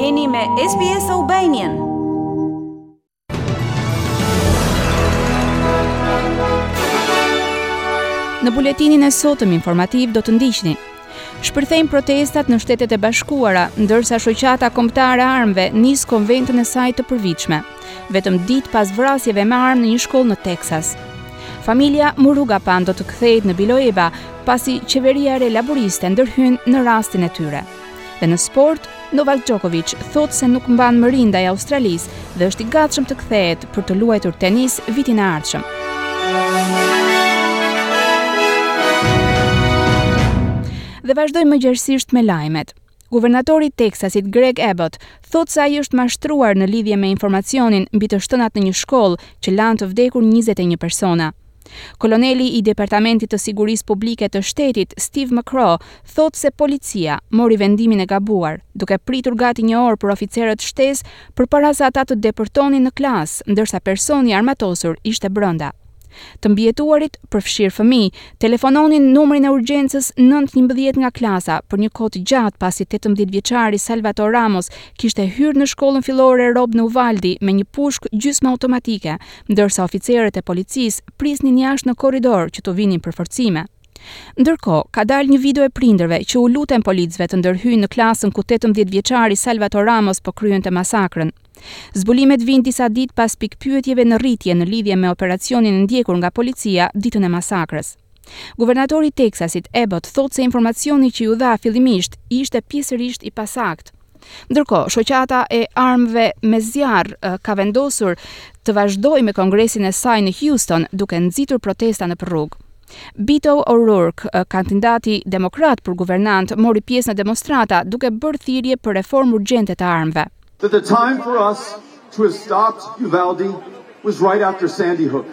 Jeni me SBS Albanian. Në buletinin e sotëm informativ do të ndiqni Shpërthejnë protestat në shtetet e bashkuara, ndërsa shoqata kombëtare e armëve nis konventën e saj të përvitshme, vetëm ditë pas vrasjeve me armë në një shkollë në Texas. Familja Murugapan do të kthehet në Biloeba, pasi qeveria e re laboriste ndërhyn në rastin e tyre. Dhe në sport, Novak Djokovic thotë se nuk mban mëri ndaj Australisë dhe është i gatshëm të kthehet për të luajtur tenis vitin e ardhshëm. Dhe vazhdojmë më gjerësisht me lajmet. Guvernatori i Teksasit Greg Abbott thotë se ai është mashtruar në lidhje me informacionin mbi të shtënat në një shkollë që lanë të vdekur 21 persona. Koloneli i Departamentit të Sigurisë Publike të Shtetit, Steve McCraw, thotë se policia mori vendimin e gabuar, duke pritur gati një orë për oficerët shtesë përpara se ata të depërtonin në klasë, ndërsa personi i armatosur ishte brenda. Të mbijetuarit, përfshirë fëmijë, telefononin numrin e urgjencës nëntë njëmbëdhjetë nga klasa për një kohë të gjatë pasi tetëmbëdhjetë vjeçari Salvator Ramos kishte hyrë në shkollën fillore Rob në Uvaldi me një pushkë gjysmëautomatike ndërsa oficerët e policisë prisnin jashtë në korridor që t'u vinin përforcime. Ndërkohë, ka dalë një video e prindërve që u luten policëve të ndërhyjnë në klasën ku tetëmbëdhjetë vjeçari Salvator Ramos po kryente masakrën. Zbulimet vijnë disa ditë pas pikëpyetjeve në rritje në lidhje me operacionin e ndjekur nga policia ditën e masakrës. Guvernatori i Teksasit, Abbott, thotë se informacioni që iu dha fillimisht ishte pjesërisht i pasaktë. Ndërkohë, shoqata e armëve me zjarr ka vendosur të vazhdojë me kongresin e saj në Houston, duke nxitur protesta nëpër rrugë. Beto O'Rourke, kandidati demokrat për guvernant, mori pjesë në demonstrata, duke bërë thirrje për reformë urgjente të armëve. That the time for us to have stopped Uvalde was right after Sandy Hook.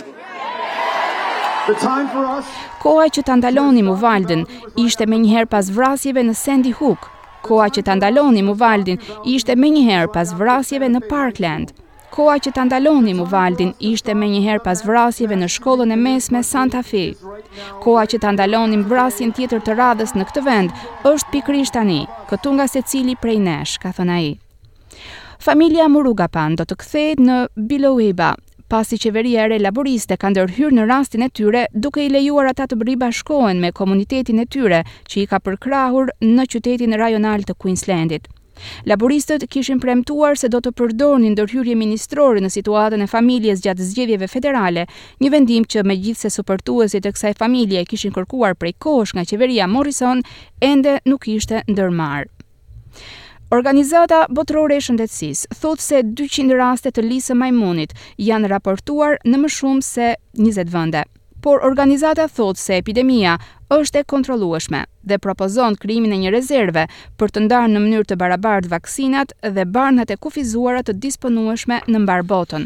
The time for us Koha që ta ndalonim Uvaldin ishte menjëherë pas vrasjeve në Sandy Hook. Koha që ta ndalonim Uvaldin ishte menjëherë pas vrasjeve në Parkland. Koha që ta ndalonim Uvaldin ishte menjëherë pas vrasjeve në shkollën e mesme Santa Fe. Koha që ta ndalonim vrasjen tjetër të radhës në këtë vend është pikërisht tani. Këtu nga secili prej nesh, ka thënë ai. Familja Murugapan do të kthehet në Biloeba, pasi qeveria e re laboriste ka ndërhyrë në rastin e tyre duke i lejuar ata të ribashkohen me komunitetin e tyre që i ka përkrahur në qytetin rajonal të Queensland-it. Laboristët kishin premtuar se do të përdornin ndërhyrje ministrore në situatën e familjes gjatë zgjedhjeve federale, një vendim që megjithëse suportuesit e kësaj familjeje kishin kërkuar prej kohësh nga qeveria Morrison, ende nuk ishte ndërmarrë. Organizata Botërore e Shëndetësisë thotë se 200 raste të lisë së majmunit janë raportuar në më shumë se 20 vende. Por organizata thotë se epidemia është e kontrollueshme dhe propozon krijimin e një rezerve për të ndarë në mënyrë të barabartë vaksinat dhe barnat e kufizuara të disponueshme në mbarë botën.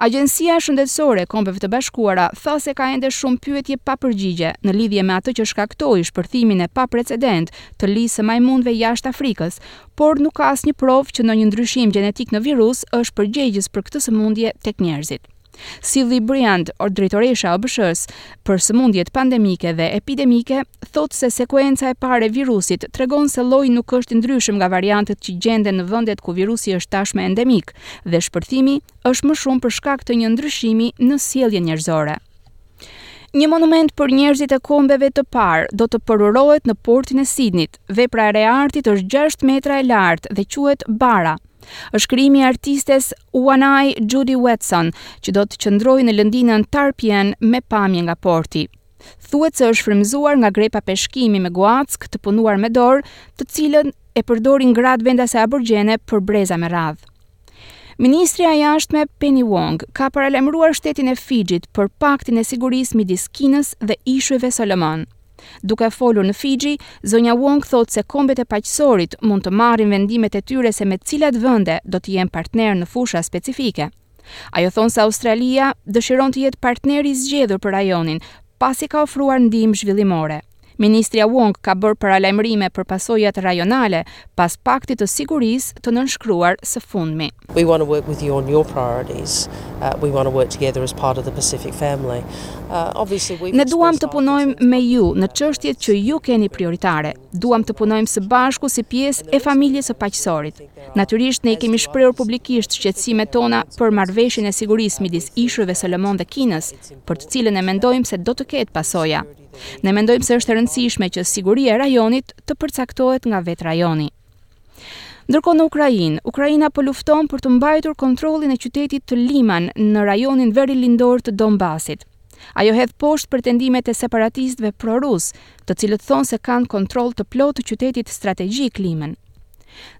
Agjencia Shëndetësore e Kombeve të Bashkuara tha se ka ende shumë pyetje pa përgjigje në lidhje me atë që shkaktoi shpërthimin e paprecedent të lisë së majmunëve jashtë Afrikës, por nuk ka asnjë provë që ndonjë ndryshim gjenetik në virus është përgjegjës për këtë sëmundje tek njerëzit. Sylvie Briand, drejtoresha e OBSH-së për sëmundjet pandemike dhe epidemike, thotë se sekuenca e parë e virusit tregon se lloji nuk është i ndryshëm nga variantet që gjenden në vendet ku virusi është tashmë endemik dhe shpërthimi është më shumë për shkak të një ndryshimi në sjelljen njerëzore. Një monument për njerëzit e kombeve të parë do të përurohet në portin e Sidnit. Vepra e re e artit është 6 metra e lartë dhe quhet Bara. Është krijimi i artistes Waanyi Judy Watson, që do të qëndrojë në lëndinën Tarpien me pamje nga porti. Thuhet se është frymëzuar nga grepa peshkimi me guackë të punuar me dorë, të cilën e përdorin gratë vendase aborigjene për breza me radhë. Ministrja e Jashtme Penny Wong ka paralajmëruar shtetin e Fixhit për Paktin e Sigurisë midis Kinës dhe Ishujve Solomon. Duke folur në Fixhi, zonja Wong thotë se kombet e Paqësorit mund të marrin vendimet e tyre se me cilat vende do të jenë partnerë në fusha specifike. Ajo thotë se Australia dëshiron të jetë partneri i zgjedhur për rajonin, pasi ka ofruar ndihmë zhvillimore. Ministrja Wong ka bërë paralajmërime për pasojat rajonale pas paktit të sigurisë të nënshkruar së fundmi. We want to work with you on your priorities. Uh, we want to work together as part of the Pacific family. Uh, obviously we Ne duam të punojmë me ju në çështjet që ju keni prioritare. Duam të punojmë së bashku si pjesë e familjes së Paqësorit. Natyrisht ne i kemi shprehur publikisht shqetësimet tona për marrëveshjen e sigurisë midis Ishujve Solomon dhe Kinës, për të cilën ne mendojmë se do të ketë pasoja. Ne mendojmë se është e rëndësishme që siguria e rajonit të përcaktohet nga vetë rajoni. Ndërkohë në Ukrainë, Ukraina po lufton për të mbajtur kontrollin e qytetit të Liman në rajonin verilindor të Donbasit. Ajo hedh poshtë pretendimet e separatistëve pro-rusë, të cilët thonë se kanë kontroll të plotë të qytetit strategjik Liman.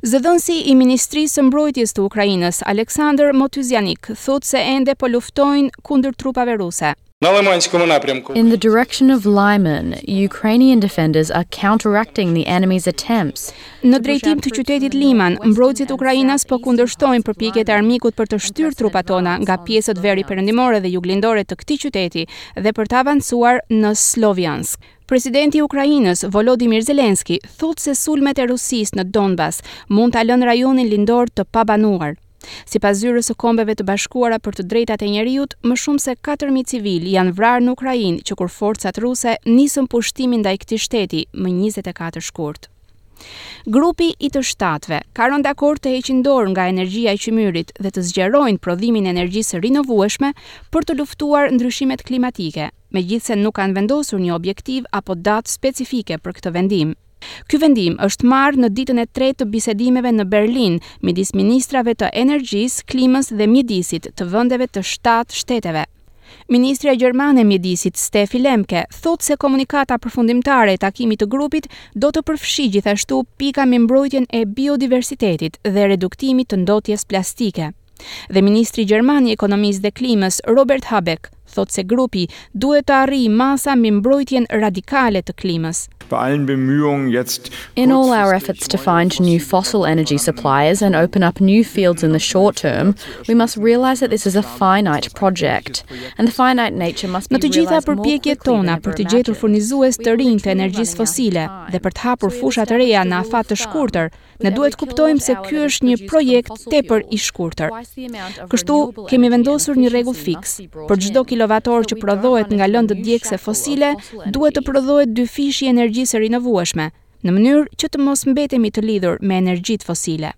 Zëdhënësi i Ministrisë së Mbrojtjes të Ukrainës, Aleksandr Motuzianik, thotë se ende po luftojnë kundër trupave ruse. Na Lymanskomu napriamku. In the direction of Lyman, Ukrainian defenders are counteracting the enemy's attempts. Në drejtim të qytetit Liman, mbrojtësit ukrainas po kundërshtojnë përpjekjet e armikut për të shtyrë trupat tona nga pjesët veriperëndimore dhe juglindore të këtij qyteti dhe për të avancuar në Sloviansk. Presidenti i Ukrainës, Volodymyr Zelensky, thotë se sulmet e Rusisë në Donbas mund ta lënë rajonin lindor të pabanuar. Sipas Zyrës së Kombeve të Bashkuara për të Drejtat e Njeriut, më shumë se katër mijë civilë janë vrarë në Ukrainë që kur forcat ruse nisën pushtimin ndaj këtij shteti më njëzet e katër shkurt. Grupi i të shtatëve ka rënë dakord të heqin dorë nga energjia e qymyrit dhe të zgjerojnë prodhimin e energjisë së rinovueshme për të luftuar ndryshimet klimatike, megjithëse nuk kanë vendosur një objektiv apo datë specifike për këtë vendim. Ky vendim është marrë në ditën e tretë të bisedimeve në Berlin midis ministrave të energjisë, klimës dhe mjedisit të vendeve të shtatë shteteve. Ministrja gjermane e Mjedisit, Steffi Lemke, thotë se komunikata përfundimtare e takimit të grupit do të përfshijë gjithashtu pika mbi mbrojtjen e biodiversitetit dhe reduktimit të ndotjes plastike. Dhe ministri gjerman i Ekonomisë dhe Klimës, Robert Habeck, thotë se grupi duhet të arrijë masa mbi mbrojtjen radikale të klimës. In all our efforts to find new fossil energy suppliers and open up new fields in the short term, we must realize that this is a finite project and the finite nature must be realized more quickly. Në të gjitha përpjekjet tona për të gjetur furnizues të rinj të energjisë fosile dhe për të hapur fusha të reja në afat të shkurtër, Ne duhet të kuptojmë se ky është një projekt tepër i shkurtër. Kështu, kemi vendosur një rregull fiks. Për çdo kilovator që prodhohet nga lëndët djegëse fosile, duhet të prodhohet dyfishi i energjisë së rinovueshme, në mënyrë që të mos mbetemi të lidhur me energjitë fosile.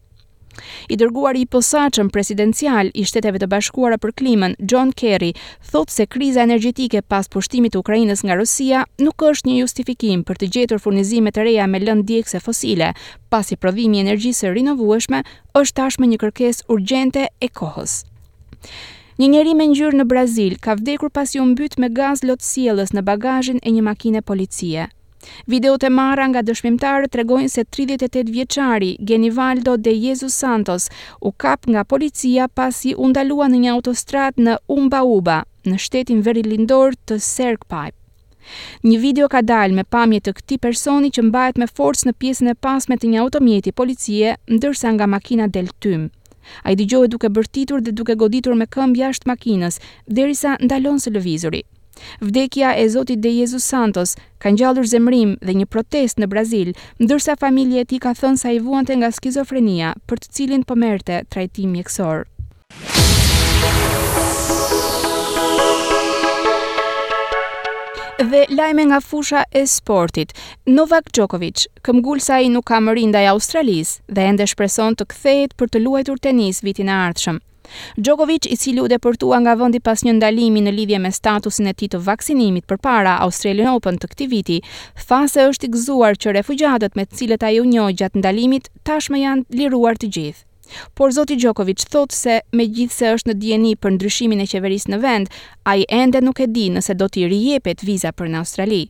I dërguari i posaçëm presidencial i Shteteve të Bashkuara për Klimën, John Kerry, thotë se kriza energjetike pas pushtimit të Ukrainës nga Rusia nuk është një justifikim për të gjetur furnizime të reja me lëndë djegëse fosile, pasi prodhimi i energjisë së rinovueshme është tashmë një kërkesë urgjente e kohës. Një njeri me ngjyrë në Brazil ka vdekur pasi u mbyt me gaz lotsjellës në bagazhin e një makine policie. Videot e marra nga dëshmitarët tregojnë se tridhjetë e tetë vjeçari, Genivaldo de Jesus Santos, u kap nga policia pasi u ndalua në një autostradë në Umbauba, në shtetin verilindor të Sergipe. Një video ka dalë me pamje të këtij personi që mbahet me forcë në pjesën e pasme të një automjeti policie, ndërsa nga makina del tym. Ai dëgjohet duke bërtitur dhe duke goditur me këmbë jashtë makinës, derisa ndalon së lëvizuri. Vdekja e zotit De Jesus Santos ka ngjallur zemërim dhe një protestë në Brazil, ndërsa familja e tij ka thënë se ai vuante nga skizofrenia, për të cilin po merrte trajtim mjekësor. Dhe lajme nga fusha e sportit. Novak Djokovic, këmbgul se ai nuk ka mëri ndaj Australisë dhe ende shpreson të kthehet për të luajtur tenis vitin e ardhshëm. Djokovic, i cili u deportua nga vendi pas një ndalimi në lidhje me statusin e tij të vaksinimit përpara Australian Open të këtij viti, tha se është i gëzuar që refugjatët me të cilët ai u njoh gjatë ndalimit tashmë janë liruar të gjithë. Por zoti Djokovic thotë se megjithëse është në dijeni për ndryshimin e qeverisë në vend, ai ende nuk e di nëse do t'i rijepet viza për në Australi.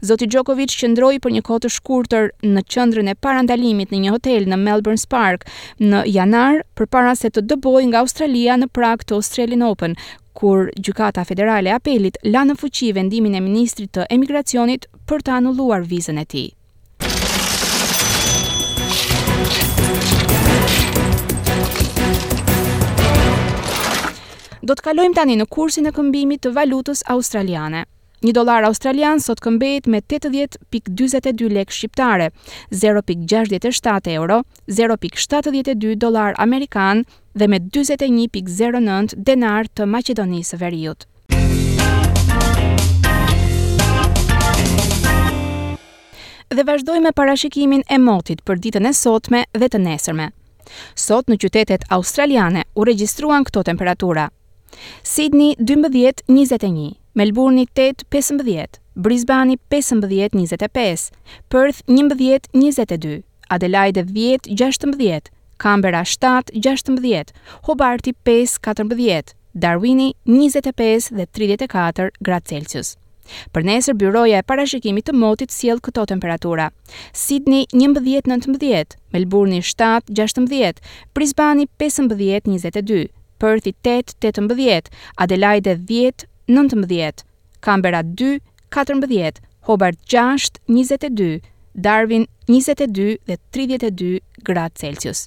Zoti Djokovic qëndroi për një kohë të shkurtër në qendrën e parandalimit në një hotel në Melbourne's Park në janar, përpara se të dëbohej nga Australia në prag të Australian Open, kur Gjykata Federale e Apelit la në fuqi vendimin e ministrit të Emigracionit për të anuluar vizën e tij. Do të kalojmë tani në kursin e këmbimit të valutës australiane. Një dollar australian sot këmbehet me tetëdhjetë pikë dyzet e dy lekë shqiptare, zero pikë gjashtëdhjetë e shtatë euro, zero pikë shtatëdhjetë e dy dollarë amerikanë dhe me dyzet e një pikë zero nëntë denarë të Maqedonisë së Veriut. Dhe vazhdojmë me parashikimin e motit për ditën e sotme dhe të nesërme. Sot në qytetet australiane u regjistruan këto temperatura. Sidni, dymbëdhjetë, njëzet e një, Melburni, tetë, pesëmbëdhjetë, Brisbani, pesëmbëdhjetë, njëzet e pesë, Perth, njëmbëdhjetë, njëzet e dy, Adelaide, dhjetë, gjashtëmbëdhjetë, Kambera, shtatë, gjashtëmbëdhjetë, Hobarti, pesë, katërmbëdhjetë, Darwini, njëzet e pesë dhe tridhjetë e katër gradë Celsius. Për nesër Byroja e Parashikimit të Motit sjell këto temperatura. Sidni njëmbëdhjetë nëntëmbëdhjetë, Melburni shtatë gjashtëmbëdhjetë, Brisbani pesëmbëdhjetë njëzet e dy, Përthi tetë tetëmbëdhjetë, Adelaide dhjetë nëntëmbëdhjetë, Kambera dy katërmbëdhjetë, Hobart gjashtë njëzet e dy, Darwin njëzet e dy dhe tridhjetë e dy gradë Celsius.